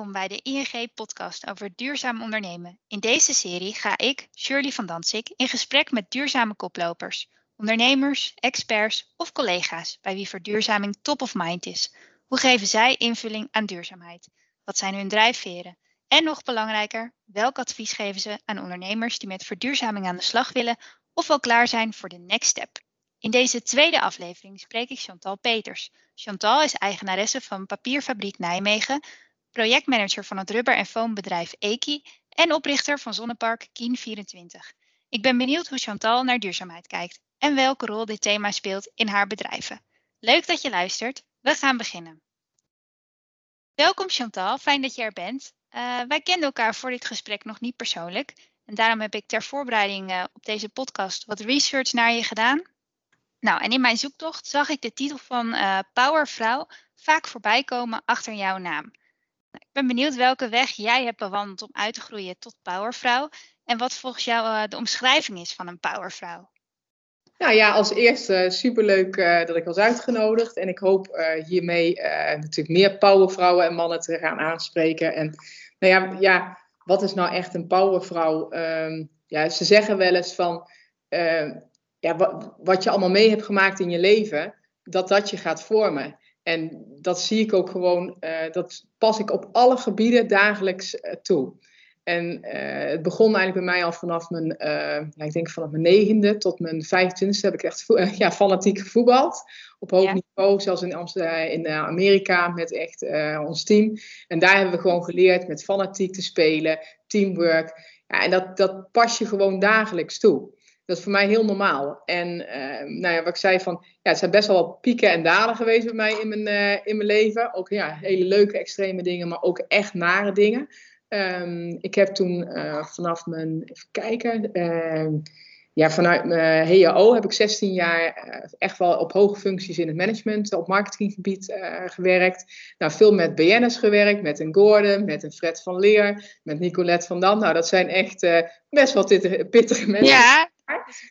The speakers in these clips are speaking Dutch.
welkom bij de ING-podcast over duurzaam ondernemen. In deze serie ga ik, Shirley van Danzig, in gesprek met duurzame koplopers, ondernemers, experts of collega's bij wie verduurzaming top of mind is. Hoe geven zij invulling aan duurzaamheid? Wat zijn hun drijfveren? En nog belangrijker, welk advies geven ze aan ondernemers die met verduurzaming aan de slag willen of al klaar zijn voor de next step? In deze tweede aflevering spreek ik Chantal Peters. Chantal is eigenaresse van Papierfabriek Nijmegen, projectmanager van het rubber- en foambedrijf Eki en oprichter van zonnepark Kien24. Ik ben benieuwd hoe Chantal naar duurzaamheid kijkt en welke rol dit thema speelt in haar bedrijven. Leuk dat je luistert. We gaan beginnen. Welkom Chantal, fijn dat je er bent. Uh, wij kenden elkaar voor dit gesprek nog niet persoonlijk. En daarom heb ik ter voorbereiding uh, op deze podcast wat research naar je gedaan. Nou, en in mijn zoektocht zag ik de titel van uh, Powervrouw vaak voorbij komen achter jouw naam. Nou, ik ben benieuwd welke weg jij hebt bewandeld om uit te groeien tot powervrouw en wat volgens jou uh, de omschrijving is van een powervrouw. Nou ja, als eerste superleuk uh, dat ik was uitgenodigd en ik hoop hiermee natuurlijk meer powervrouwen en mannen te gaan aanspreken. En nou ja, ja wat is nou echt een powervrouw? Um, ja, ze zeggen wel eens van ja, wat, wat je allemaal mee hebt gemaakt in je leven, dat dat je gaat vormen. En dat zie ik ook gewoon, uh, dat pas ik op alle gebieden dagelijks uh, toe. En uh, het begon eigenlijk bij mij al vanaf mijn, ik denk vanaf mijn negende tot mijn 25 heb ik echt ja, fanatiek gevoetbald. Op hoog ja. niveau, zelfs in, Amsterdam, in Amerika met echt ons team. En daar hebben we gewoon geleerd met fanatiek te spelen, teamwork. Ja, en dat, dat pas je gewoon dagelijks toe. Dat is voor mij heel normaal. En uh, nou ja, wat ik zei van, ja, het zijn best wel pieken en dalen geweest bij mij in mijn, uh, in mijn leven. Ook ja, hele leuke, extreme dingen, maar ook echt nare dingen. Um, ik heb toen uh, vanaf mijn, even kijken, ehm, ja, vanuit mijn HAO heb ik 16 jaar echt wel op hoge functies in het management, op marketinggebied gewerkt. Nou, veel met BN'ers gewerkt, met een Gordon, met een Fred van Leer, met Nicolette van Dam. Nou, dat zijn echt best wel pittige mensen. Ja,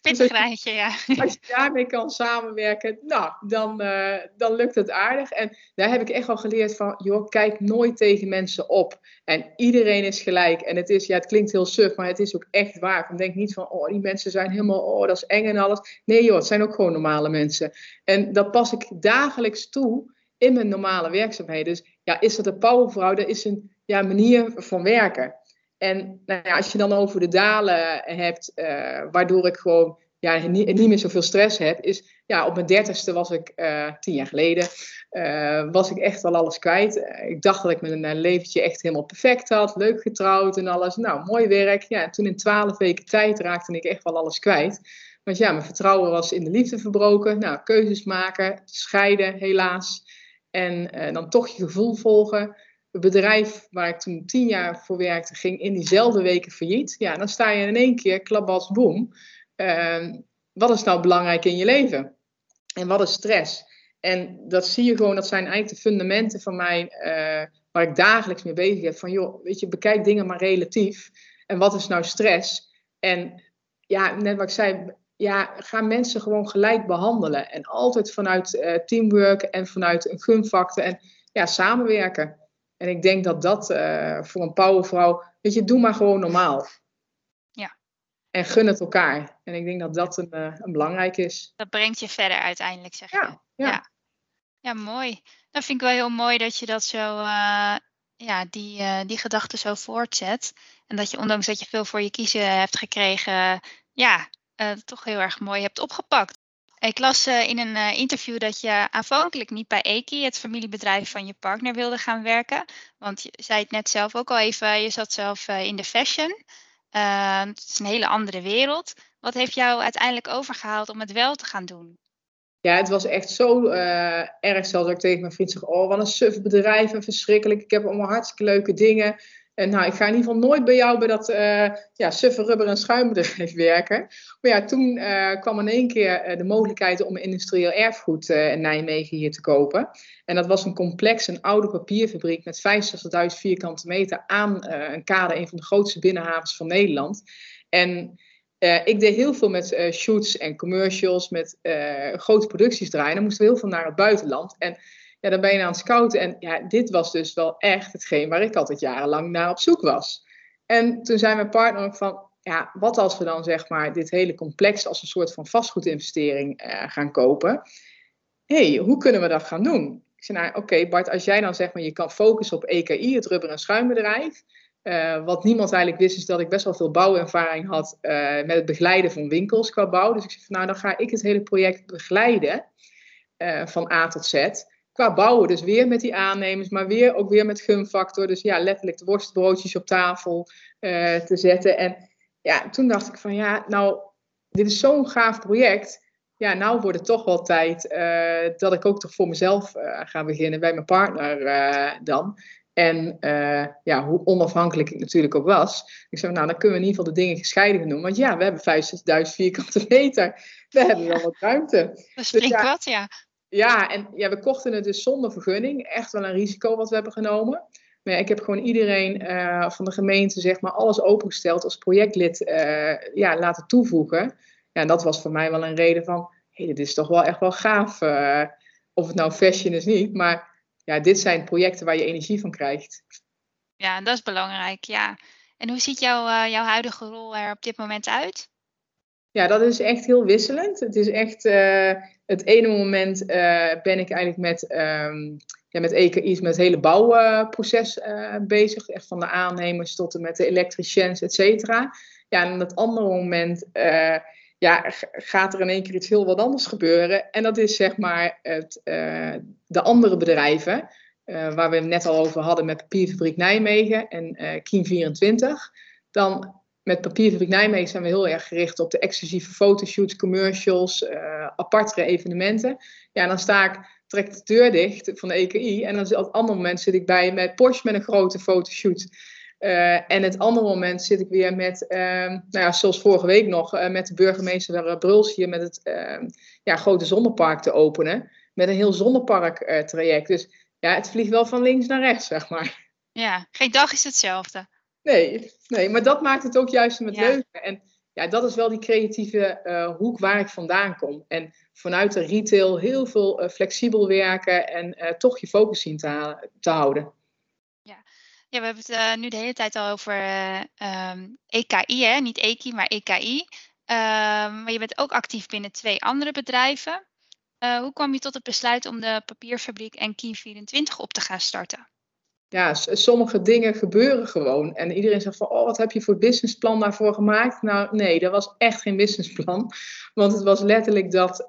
Pittig rijtje, ja. Als je daarmee kan samenwerken, nou, dan, uh, dan lukt het aardig. En daar heb ik echt wel geleerd van, joh, kijk nooit tegen mensen op. En iedereen is gelijk. En het is, ja, het klinkt heel suf, maar het is ook echt waar. Dan denk niet van, oh, die mensen zijn helemaal, oh, dat is eng en alles. Nee joh, het zijn ook gewoon normale mensen. En dat pas ik dagelijks toe in mijn normale werkzaamheden. Dus ja, is dat een powervrouw? Dat is een ja, manier van werken. En nou ja, als je dan over de dalen hebt, uh, waardoor ik gewoon ja, niet, niet, meer zoveel stress heb, is ja, op mijn dertigste was ik, uh, tien jaar geleden, uh, was ik echt wel alles kwijt. ik dacht dat ik mijn leventje echt helemaal perfect had, leuk getrouwd en alles. Nou, mooi werk. Ja, en toen in twaalf weken tijd raakte ik echt wel alles kwijt. Want ja, mijn vertrouwen was in de liefde verbroken. Nou, keuzes maken, scheiden helaas. En dan toch je gevoel volgen het bedrijf waar ik toen tien jaar voor werkte, ging in diezelfde weken failliet. Ja, dan sta je in één keer klabas boom. Uh, wat is nou belangrijk in je leven? En wat is stress? En dat zie je gewoon, dat zijn eigenlijk de fundamenten van mij, uh, waar ik dagelijks mee bezig heb. Van joh, weet je, bekijk dingen maar relatief. En wat is nou stress? En ja, net wat ik zei, ja, ga mensen gewoon gelijk behandelen. En altijd vanuit uh, teamwork en vanuit een gunfactor en ja, samenwerken. En ik denk dat dat uh, voor een powervrouw, weet je, doe maar gewoon normaal. Ja. En gun het elkaar. En ik denk dat dat een, uh, een belangrijk is. Dat brengt je verder uiteindelijk, zeg ja, je. Ja. ja. Ja, mooi. Dat vind ik wel heel mooi dat je dat zo, uh, ja, die, die gedachte zo voortzet. En dat je, ondanks dat je veel voor je kiezen hebt gekregen, ja, toch heel erg mooi hebt opgepakt. Ik las uh, in een uh, interview dat je aanvankelijk niet bij Eki, het familiebedrijf van je partner, wilde gaan werken. Want je zei het net zelf ook al even, je zat zelf uh, in de fashion. het is een hele andere wereld. Wat heeft jou uiteindelijk overgehaald om het wel te gaan doen? Ja, het was echt zo erg zelfs dat ik tegen mijn vriend zeg, oh wat een suf bedrijf en verschrikkelijk. Ik heb allemaal hartstikke leuke dingen. En nou, ik ga in ieder geval nooit bij jou bij dat uh, ja, suffe rubber- en schuimbedrijf werken. Maar ja, toen uh, kwam in één keer uh, de mogelijkheid om industrieel erfgoed in Nijmegen hier te kopen. En dat was een complex, een oude papierfabriek met 65.000 vierkante meter aan een kade, een van de grootste binnenhavens van Nederland. En ik deed heel veel met shoots en commercials, met grote producties draaien. Dan moesten we heel veel naar het buitenland. En ja, dan ben je aan het scouten. En ja, dit was dus wel echt hetgeen waar ik altijd jarenlang naar op zoek was. En toen zei mijn partner ook van, ja, wat als we dan zeg maar dit hele complex als een soort van vastgoedinvestering uh, gaan kopen? hey, hoe kunnen we dat gaan doen? Ik zei, nou oké Bart, als jij dan zegt maar je kan focussen op EKI, het rubber- en schuimbedrijf. Uh, wat niemand eigenlijk wist is dat ik best wel veel bouwervaring had uh, met het begeleiden van winkels qua bouw. Dus ik zei van nou dan ga ik het hele project begeleiden uh, van A tot Z. Qua bouwen dus weer met die aannemers, maar weer ook weer met gunfactor. Dus ja, letterlijk de worstbroodjes op tafel te zetten. En ja, toen dacht ik van ja, nou dit is zo'n gaaf project ja, nou wordt het toch wel tijd uh, dat ik ook toch voor mezelf uh, ga beginnen, bij mijn partner dan. En ja, hoe onafhankelijk ik natuurlijk ook was. Ik zei, nou, dan kunnen we in ieder geval de dingen gescheiden doen. Want ja, we hebben 50.000 vierkante meter. We hebben wel wat ruimte. Dat is dus ja, wat, ja. Ja, en ja, we kochten het dus zonder vergunning. Echt wel een risico wat we hebben genomen. Maar ik heb gewoon iedereen van de gemeente, zeg maar, alles opengesteld als projectlid ja, laten toevoegen. Ja, en dat was voor mij wel een reden van, hey, dit is toch wel echt wel gaaf. Uh, of het nou fashion is niet, maar ja, dit zijn projecten waar je energie van krijgt. Ja, dat is belangrijk, ja. En hoe ziet jouw, jouw huidige rol er op dit moment uit? Ja, dat is echt heel wisselend. Het is echt, uh, het ene moment ben ik eigenlijk met, um, ja, met EKI's, met het hele bouwproces bezig. Echt van de aannemers tot en met de elektriciëns, et cetera. Ja, en het andere moment ja, gaat er in één keer iets heel wat anders gebeuren. En dat is zeg maar het, de andere bedrijven, waar we het net al over hadden met Papierfabriek Nijmegen en uh, Kien24. Dan met Papierfabriek Nijmegen zijn we heel erg gericht op de exclusieve fotoshoots, commercials, apartere evenementen. Ja, dan sta ik, trek de deur dicht van de EKI en dan op het andere moment zit ik bij met Porsche met een grote fotoshoot. Uh, en het andere moment zit ik weer met, uh, nou ja, zoals vorige week nog, uh, met de burgemeester Bruls hier met het ehm, ja, grote zonnepark te openen. Met een heel zonnepark eh, traject. Dus ja, het vliegt wel van links naar rechts, zeg maar. Ja, geen dag is hetzelfde. Nee, nee maar dat maakt het ook juist met ja. En ja, dat is wel die creatieve hoek waar ik vandaan kom. En vanuit de retail heel veel flexibel werken en toch je focus zien te, te houden. Ja, we hebben het nu de hele tijd al over uh, um, EKI, hè? niet EKI, maar EKI. Um, maar je bent ook actief binnen twee andere bedrijven. Hoe kwam je tot het besluit om de papierfabriek en Key24 op te gaan starten? Ja, sommige dingen gebeuren gewoon. En iedereen zegt van, oh, wat heb je voor businessplan daarvoor gemaakt? Nou, nee, dat was echt geen businessplan. Want het was letterlijk dat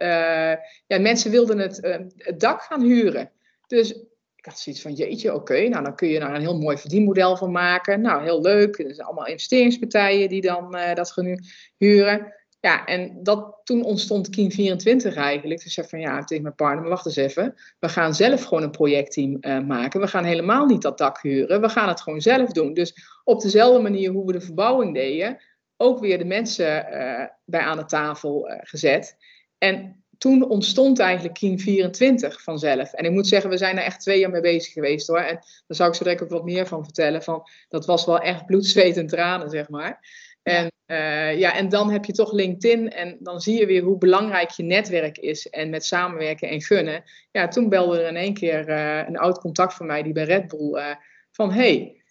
ja, mensen wilden het, het dak gaan huren. Dus ik had zoiets van, jeetje, oké, nou dan kun je daar een heel mooi verdienmodel van maken. Nou, heel leuk. Er zijn allemaal investeringspartijen die dan uh, dat gaan huren. Ja, en dat, toen ontstond Kien24 eigenlijk. Dus zei van, ja, tegen mijn partner, maar wacht eens even. We gaan zelf gewoon een projectteam uh, maken. We gaan helemaal niet dat dak huren. We gaan het gewoon zelf doen. Dus op dezelfde manier hoe we de verbouwing deden, ook weer de mensen uh, bij aan de tafel gezet. En toen ontstond eigenlijk Kien 24 vanzelf. En ik moet zeggen, we zijn er echt twee jaar mee bezig geweest hoor. En daar zou ik zo direct ook wat meer van vertellen. Van, dat was wel echt bloed, zweet en tranen, zeg maar. En, uh, ja, en dan heb je toch LinkedIn en dan zie je weer hoe belangrijk je netwerk is en met samenwerken en gunnen. Ja, toen belde er in één keer uh, een oud contact van mij die bij Red Bull uh, van hey,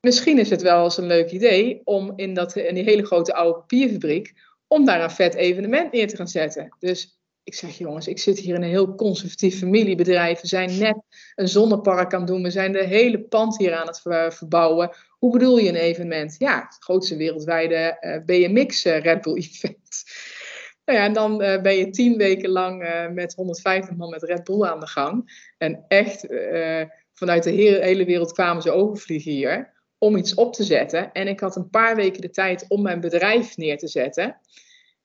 misschien is het wel eens een leuk idee om in, dat, in die hele grote oude papierfabriek, om daar een vet evenement neer te gaan zetten. Dus ik zeg, jongens, ik zit hier in een heel conservatief familiebedrijf. We zijn net een zonnepark aan het doen. We zijn de hele pand hier aan het verbouwen. Hoe bedoel je een evenement? Ja, het grootste wereldwijde eh, BMX uh, Red Bull event. nou ja, en dan uh, ben je tien weken lang met 150 man met Red Bull aan de gang. En echt, vanuit de hele wereld kwamen ze overvliegen hier om iets op te zetten. En ik had een paar weken de tijd om mijn bedrijf neer te zetten.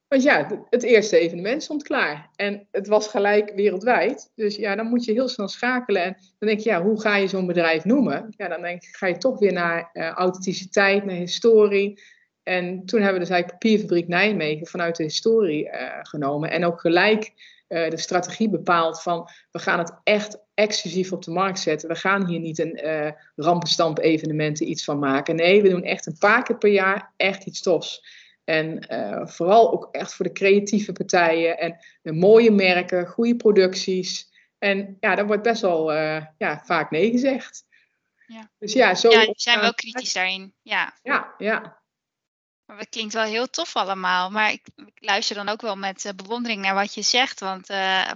Want ja, het eerste evenement stond klaar. En het was gelijk wereldwijd. Dus ja, dan moet je heel snel schakelen. En dan denk je, ja, hoe ga je zo'n bedrijf noemen? Ja, dan denk ik, ga je toch weer naar uh, authenticiteit, naar historie. En toen hebben we dus eigenlijk Papierfabriek Nijmegen vanuit de historie uh, genomen. En ook gelijk uh, de strategie bepaald van, we gaan het echt exclusief op de markt zetten. We gaan hier niet een rampenstamp evenementen iets van maken. Nee, we doen echt een paar keer per jaar echt iets tofs. En uh, vooral ook echt voor de creatieve partijen en de mooie merken, goede producties. En ja, daar wordt best wel ja, vaak nee gezegd. Ja. Dus ja, zo. Ja, zijn wel kritisch daarin. Ja. Ja, ja. Maar het klinkt wel heel tof allemaal. Maar ik, ik luister dan ook wel met uh, bewondering naar wat je zegt. Want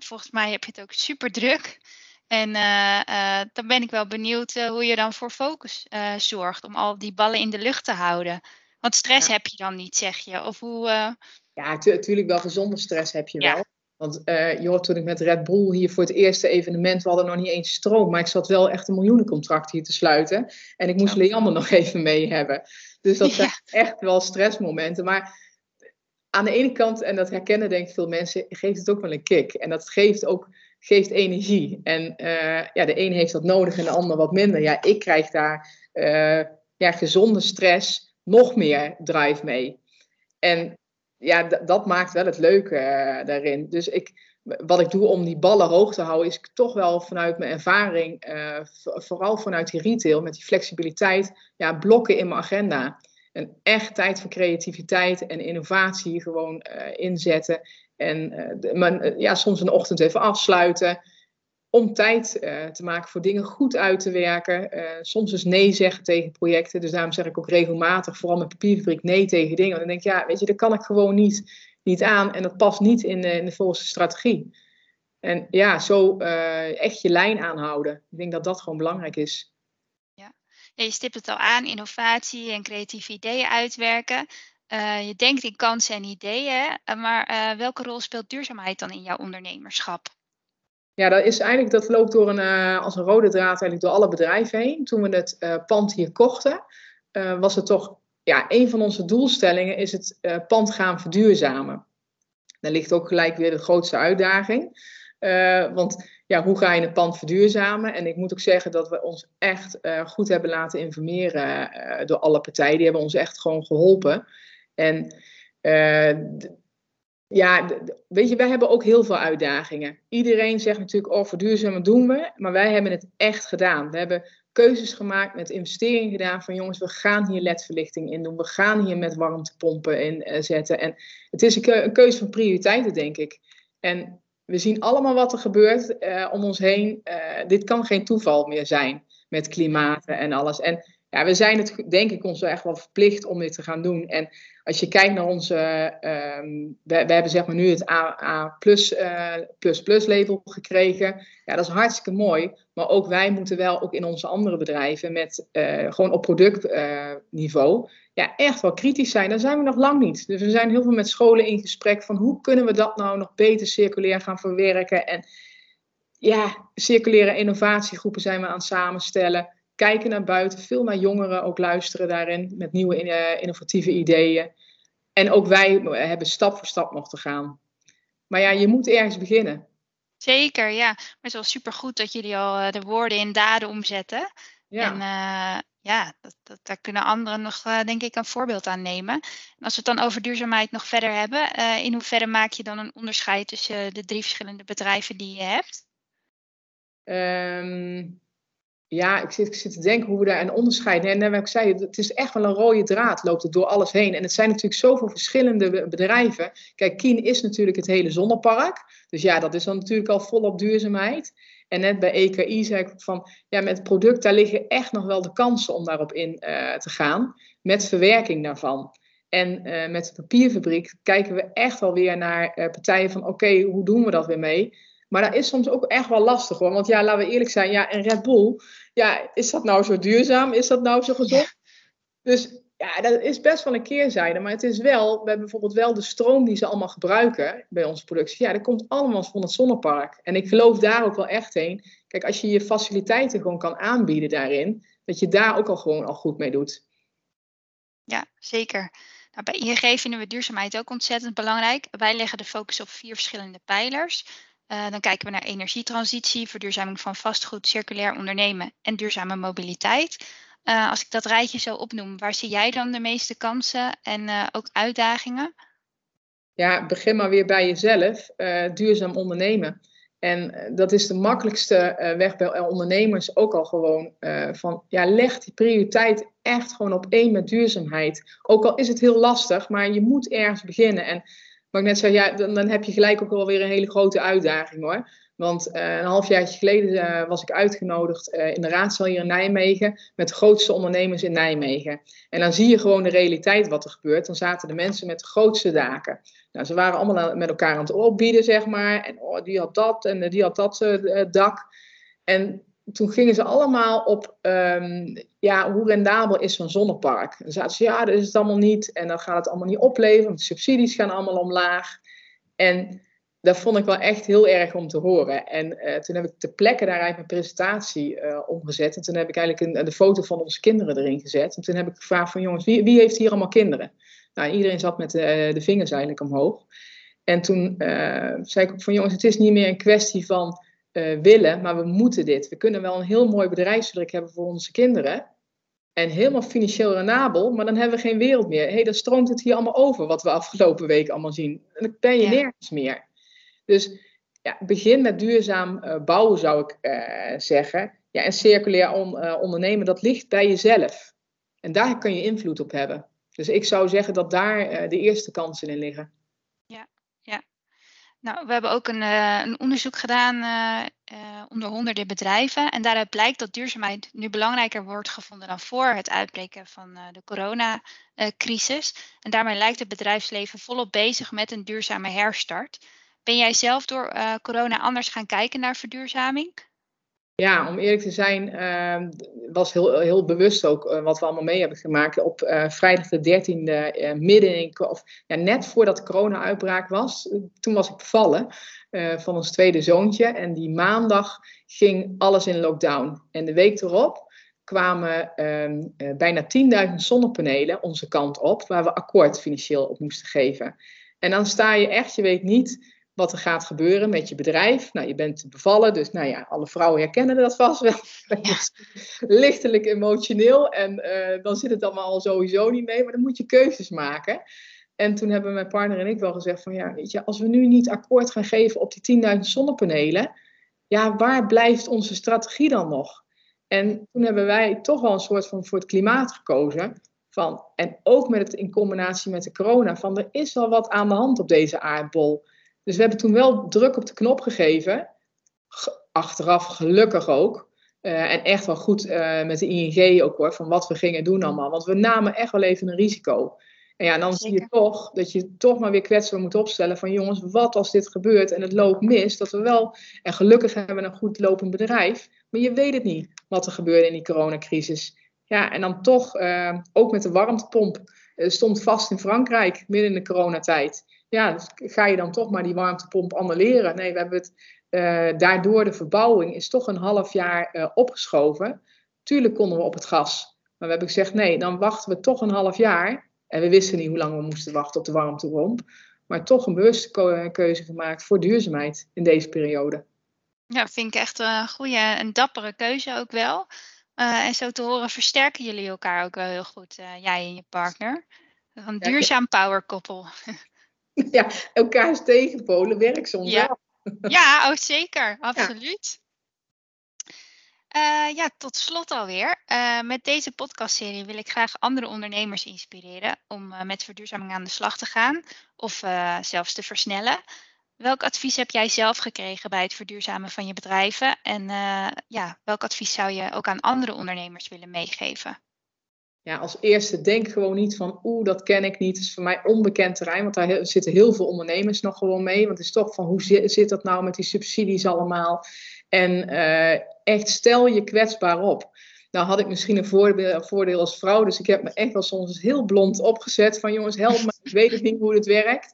volgens mij heb je het ook super druk. En uh, dan ben ik wel benieuwd hoe je dan voor focus zorgt. Om al die ballen in de lucht te houden. Want stress heb je dan niet, zeg je? Of hoe, Ja, natuurlijk wel gezonde stress heb je wel. Want uh, je hoort toen ik met Red Bull hier voor het eerste evenement, we hadden nog niet eens stroom, maar ik zat wel echt een miljoenencontract hier te sluiten. En ik moest Leander nog even mee hebben. Dus dat zijn echt wel stressmomenten. Maar aan de ene kant, en dat herkennen denk ik veel mensen, geeft het ook wel een kick. En dat geeft ook geeft energie. En uh, ja, de een heeft dat nodig en de ander wat minder. Ja, ik krijg daar uh, ja, gezonde stress nog meer drive mee. En ja, dat maakt wel het leuke uh, daarin. Dus ik, wat ik doe om die ballen hoog te houden, is toch wel vanuit mijn ervaring, uh, vooral vanuit die retail, met die flexibiliteit, ja, blokken in mijn agenda. En echt tijd voor creativiteit en innovatie gewoon uh, inzetten. En ja, soms een ochtend even afsluiten. Om tijd uh, te maken voor dingen goed uit te werken. Uh, soms dus nee zeggen tegen projecten. Dus daarom zeg ik ook regelmatig, vooral met papierfabriek, nee tegen dingen. Want dan denk ik, ja, weet je, dat kan ik gewoon niet niet aan en dat past niet in, in de volgende strategie. En ja, zo echt je lijn aanhouden. Ik denk dat dat gewoon belangrijk is. Ja, je stipt het al aan, innovatie en creatieve ideeën uitwerken. Je denkt in kansen en ideeën, maar welke rol speelt duurzaamheid dan in jouw ondernemerschap? Ja, dat is eigenlijk, dat loopt door een, als een rode draad eigenlijk door alle bedrijven heen. Toen we het pand hier kochten, was het toch ja, een van onze doelstellingen is het pand gaan verduurzamen. Daar ligt ook gelijk weer de grootste uitdaging. Want ja, hoe ga je een pand verduurzamen? En ik moet ook zeggen dat we ons echt goed hebben laten informeren door alle partijen. Die hebben ons echt gewoon geholpen. En ja, weet je, wij hebben ook heel veel uitdagingen. Iedereen zegt natuurlijk, oh, verduurzamen doen we. Maar wij hebben het echt gedaan. We hebben keuzes gemaakt, met investeringen gedaan van jongens, we gaan hier ledverlichting in doen, we gaan hier met warmtepompen in uh, zetten. En het is een, keuze van prioriteiten, denk ik. En we zien allemaal wat er gebeurt uh, om ons heen. Uh, dit kan geen toeval meer zijn met klimaten en alles. En ja, we zijn het, denk ik, ons echt wel verplicht om dit te gaan doen. En als je kijkt naar onze, um, we, hebben zeg maar nu het AA plus, uh, plus plus label gekregen. Ja, dat is hartstikke mooi. Maar ook wij moeten wel ook in onze andere bedrijven met uh, gewoon op productniveau ja, echt wel kritisch zijn. Daar zijn we nog lang niet. Dus we zijn heel veel met scholen in gesprek van hoe kunnen we dat nou nog beter circulair gaan verwerken. En ja, circulaire innovatiegroepen zijn we aan het samenstellen kijken naar buiten, veel naar jongeren ook luisteren daarin met nieuwe uh, innovatieve ideeën. En ook wij hebben stap voor stap nog te gaan. Maar ja, je moet ergens beginnen. Zeker, ja. Maar het is wel supergoed dat jullie al uh, de woorden in daden omzetten. Ja. En uh, ja, dat, dat, daar kunnen anderen nog, denk ik, een voorbeeld aan nemen. En als we het dan over duurzaamheid nog verder hebben, in hoeverre maak je dan een onderscheid tussen de drie verschillende bedrijven die je hebt? Um, ja, ik zit, ik zit te denken hoe we daar een onderscheid. En wat ik zei, het is echt wel een rode draad, loopt het door alles heen. En het zijn natuurlijk zoveel verschillende bedrijven. Kijk, Kien is natuurlijk het hele zonnepark. Dus ja, dat is dan natuurlijk al volop duurzaamheid. En net bij EKI zei ik van, ja, met product, daar liggen echt nog wel de kansen om daarop in uh, te gaan. Met verwerking daarvan. En uh, met de papierfabriek kijken we echt wel weer naar uh, partijen van, oké, hoe doen we dat weer mee? Maar dat is soms ook echt wel lastig hoor. Want ja, laten we eerlijk zijn, ja, een Red Bull, ja, is dat nou zo duurzaam? Is dat nou zo gezond? Ja. Dus ja, dat is best wel een keerzijde. Maar het is wel, we hebben bijvoorbeeld wel de stroom die ze allemaal gebruiken bij onze productie. Ja, dat komt allemaal van het zonnepark. En ik geloof daar ook wel echt heen. Kijk, als je je faciliteiten gewoon kan aanbieden daarin, dat je daar ook al gewoon al goed mee doet. Ja, zeker. Nou, bij ING vinden we duurzaamheid ook ontzettend belangrijk. Wij leggen de focus op vier verschillende pijlers. Uh, dan kijken we naar energietransitie, verduurzaming van vastgoed, circulair ondernemen en duurzame mobiliteit. Uh, als ik dat rijtje zo opnoem, waar zie jij dan de meeste kansen en uh, ook uitdagingen? Ja, begin maar weer bij jezelf. duurzaam ondernemen. En dat is de makkelijkste weg bij ondernemers ook al gewoon van, ja, leg die prioriteit echt gewoon op één met duurzaamheid. Ook al is het heel lastig, maar je moet ergens beginnen. En Maar ik net zei, ja, dan, dan heb je gelijk ook wel weer een hele grote uitdaging hoor. Want uh, een halfjaartje geleden uh, was ik uitgenodigd uh, in de raadzaal hier in Nijmegen met de grootste ondernemers in Nijmegen. En dan zie je gewoon de realiteit wat er gebeurt. Dan zaten de mensen met de grootste daken. Nou, ze waren allemaal met elkaar aan het opbieden, zeg maar. En oh, die had dat en die had dat dak. En toen gingen ze allemaal op, um, ja, hoe rendabel is zo'n zonnepark? En zaten ze, ja, dat is het allemaal niet. En dan gaat het allemaal niet opleveren, de subsidies gaan allemaal omlaag. En dat vond ik wel echt heel erg om te horen. En uh, toen heb ik ter plekke daaruit mijn presentatie uh, omgezet. En toen heb ik eigenlijk een, de foto van onze kinderen erin gezet. En toen heb ik gevraagd van jongens, wie, wie heeft hier allemaal kinderen? Nou, iedereen zat met de, de vingers eigenlijk omhoog. En toen zei ik ook van jongens, het is niet meer een kwestie van willen, maar we moeten dit. We kunnen wel een heel mooi bedrijfsdruk hebben voor onze kinderen. En helemaal financieel renabel, maar dan hebben we geen wereld meer. Hé, hey, dan stroomt het hier allemaal over, wat we afgelopen week allemaal zien. En dan ben je ja. nergens meer. Dus ja, begin met duurzaam uh, bouwen, zou ik uh, zeggen. Ja, en circulair on, ondernemen, dat ligt bij jezelf. En daar kun je invloed op hebben. Dus ik zou zeggen dat daar de eerste kansen in liggen. Ja, ja. Nou, we hebben ook een, een onderzoek gedaan onder honderden bedrijven. En daaruit blijkt dat duurzaamheid nu belangrijker wordt gevonden dan voor het uitbreken van de coronacrisis. en daarmee lijkt het bedrijfsleven volop bezig met een duurzame herstart. Ben jij zelf door corona anders gaan kijken naar verduurzaming? Ja, om eerlijk te zijn, uh, was heel, heel bewust ook uh, wat we allemaal mee hebben gemaakt. Op uh, vrijdag de 13e, midden in, of ja, net voordat de corona-uitbraak was, toen was ik bevallen van ons tweede zoontje. En die maandag ging alles in lockdown. En de week erop kwamen ehm, bijna 10.000 zonnepanelen onze kant op, waar we akkoord financieel op moesten geven. En dan sta je echt, je weet niet wat er gaat gebeuren met je bedrijf. Nou, je bent bevallen, dus nou ja, alle vrouwen herkennen dat vast wel. Ja. Lichtelijk emotioneel en uh, dan zit het allemaal al sowieso niet mee, maar dan moet je keuzes maken. En toen hebben mijn partner en ik wel gezegd van ja, weet je, als we nu niet akkoord gaan geven op die 10.000 zonnepanelen, ja, waar blijft onze strategie dan nog? En toen hebben wij toch wel een soort van voor het klimaat gekozen. Van, en ook met het in combinatie met de corona, van er is wel wat aan de hand op deze aardbol. Dus we hebben toen wel druk op de knop gegeven. Achteraf gelukkig ook. Uh, en echt wel goed uh, met de ING ook hoor, van wat we gingen doen allemaal. Want we namen echt wel even een risico. En ja, dan Zeker. zie je toch dat je toch maar weer kwetsbaar moet opstellen van jongens, wat als dit gebeurt en het loopt mis, dat we wel, en gelukkig hebben we een goed lopend bedrijf, maar je weet het niet wat er gebeurde in die coronacrisis. Ja, en dan toch, uh, ook met de warmtepomp, stond vast in Frankrijk midden in de coronatijd ja, dus ga je dan toch maar die warmtepomp annuleren? Nee, we hebben het uh, daardoor de verbouwing is toch een half jaar uh, opgeschoven. Tuurlijk konden we op het gas. Maar we hebben gezegd, nee, dan wachten we toch een half jaar. En we wisten niet hoe lang we moesten wachten op de warmtepomp. Maar toch een bewuste keuze gemaakt voor duurzaamheid in deze periode. Ja, vind ik echt een goede en dappere keuze ook wel. Uh, en zo te horen versterken jullie elkaar ook wel heel goed, jij en je partner. Een duurzaam power koppel. ja, elkaars tegenpolen werkt soms ja. wel. Ja, oh, zeker. Absoluut. Ja. Uh, ja, tot slot alweer. Uh, met deze podcastserie wil ik graag andere ondernemers inspireren om uh, met verduurzaming aan de slag te gaan of zelfs te versnellen. Welk advies heb jij zelf gekregen bij het verduurzamen van je bedrijven? En ja, welk advies zou je ook aan andere ondernemers willen meegeven? Ja, als eerste denk gewoon niet van, oeh, dat ken ik niet. Het is voor mij onbekend terrein, want daar zitten heel veel ondernemers nog gewoon mee. Want het is toch van, hoe zit, dat nou met die subsidies allemaal? En uh, echt stel je kwetsbaar op. Nou had ik misschien een voordeel, als vrouw, dus ik heb me echt wel soms heel blond opgezet van, jongens, help me, ik weet het niet hoe het werkt.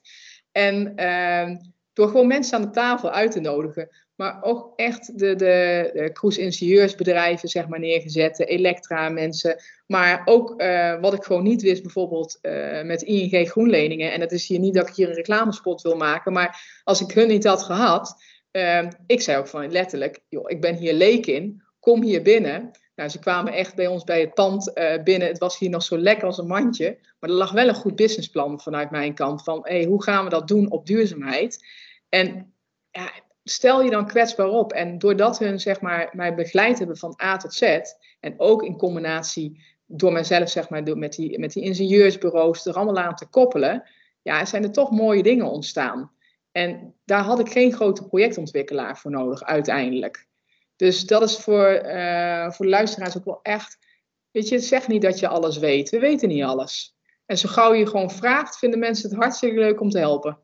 En uh, door gewoon mensen aan de tafel uit te nodigen. Maar ook echt de, de, de cruise-ingenieursbedrijven zeg maar, neergezet, elektra-mensen. Maar ook uh, wat ik gewoon niet wist, bijvoorbeeld uh, met ING groenleningen. En het is hier niet dat ik hier een reclamespot wil maken. Maar als ik hun niet had gehad, uh, ik zei ook van letterlijk, joh, ik ben hier leek in, kom hier binnen. Nou, ze kwamen echt bij ons bij het pand binnen. Het was hier nog zo lekker als een mandje. Maar er lag wel een goed businessplan vanuit mijn kant. Van hey, hoe gaan we dat doen op duurzaamheid? En ja, stel je dan kwetsbaar op. En doordat hun zeg maar, mij begeleid hebben van A tot Z, en ook in combinatie door mijzelf zeg maar, met, die, met die ingenieursbureaus er allemaal aan te koppelen, ja, zijn er toch mooie dingen ontstaan. En daar had ik geen grote projectontwikkelaar voor nodig uiteindelijk. Dus dat is voor, uh, voor de luisteraars ook wel echt. Weet je, zeg niet dat je alles weet. We weten niet alles. En zo gauw je gewoon vraagt, vinden mensen het hartstikke leuk om te helpen.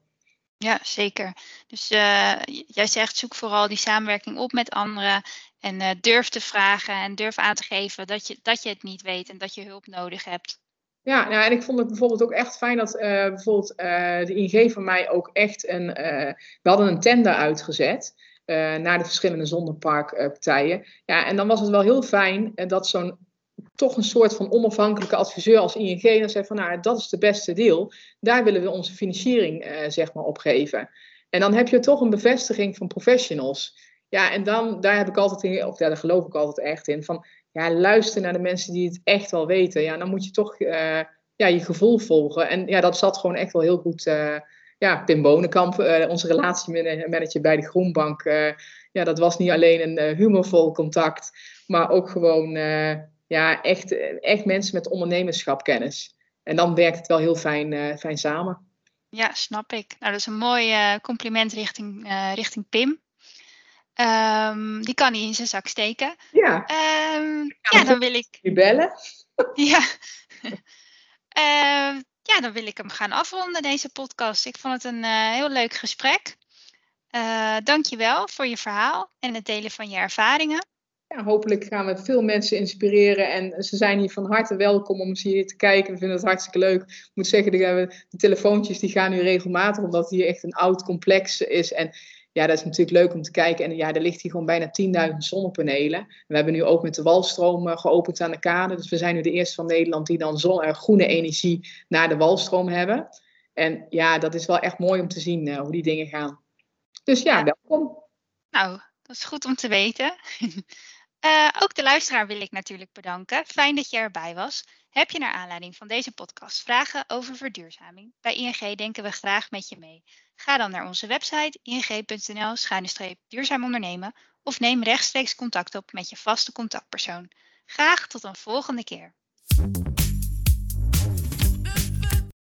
Ja, zeker. Dus uh, jij zegt zoek vooral die samenwerking op met anderen en uh, durf te vragen en durf aan te geven dat je, dat je het niet weet en dat je hulp nodig hebt. Ja, nou, en ik vond het bijvoorbeeld ook echt fijn dat uh, bijvoorbeeld de ING van mij ook echt een. we hadden een tender uitgezet. naar de verschillende zonneparkpartijen. ja, en dan was het wel heel fijn dat zo'n toch een soort van onafhankelijke adviseur als ING dan zegt van nou, dat is de beste deal. Daar willen we onze financiering uh, zeg maar op geven. En dan heb je toch een bevestiging van professionals. Ja, en dan, daar heb ik altijd in, of ja, daar geloof ik altijd echt in, van ja, luister naar de mensen die het echt wel weten. Ja, dan moet je toch uh, ja, je gevoel volgen. En ja, dat zat gewoon echt wel heel goed. Uh, ja, Pim Bonenkamp, onze relatiemanager bij de Groenbank. ja, dat was niet alleen een humorvol contact, maar ook gewoon ja, echt, echt mensen met ondernemerschapkennis. En dan werkt het wel heel fijn, uh, fijn samen. Ja, snap ik. Nou, dat is een mooi uh, compliment richting, uh, richting Pim. Um, die kan hij in zijn zak steken. Ja. Um, ja, dan wil ik. Je bellen? ja. uh, ja, dan wil ik hem gaan afronden, deze podcast. Ik vond het een heel leuk gesprek. Dank je wel voor je verhaal en het delen van je ervaringen ja, hopelijk gaan we veel mensen inspireren. En ze zijn hier van harte welkom om hier te kijken. We vinden het hartstikke leuk. Ik moet zeggen, de, de telefoontjes die gaan nu regelmatig, omdat het hier echt een oud complex is. En ja, dat is natuurlijk leuk om te kijken. En ja, er ligt hier gewoon bijna 10.000 zonnepanelen. we hebben nu ook met de walstroom uh, geopend aan de kade. Dus we zijn nu de eerste van Nederland die dan zon, groene energie naar de walstroom hebben. En ja, dat is wel echt mooi om te zien uh, hoe die dingen gaan. Dus ja, welkom. Nou, dat is goed om te weten. Uh, ook de luisteraar wil ik natuurlijk bedanken. Fijn dat je erbij was. Heb je naar aanleiding van deze podcast vragen over verduurzaming? Bij ING denken we graag met je mee. Ga dan naar onze website ing.nl-duurzaam ondernemen of neem rechtstreeks contact op met je vaste contactpersoon. Graag tot een volgende keer.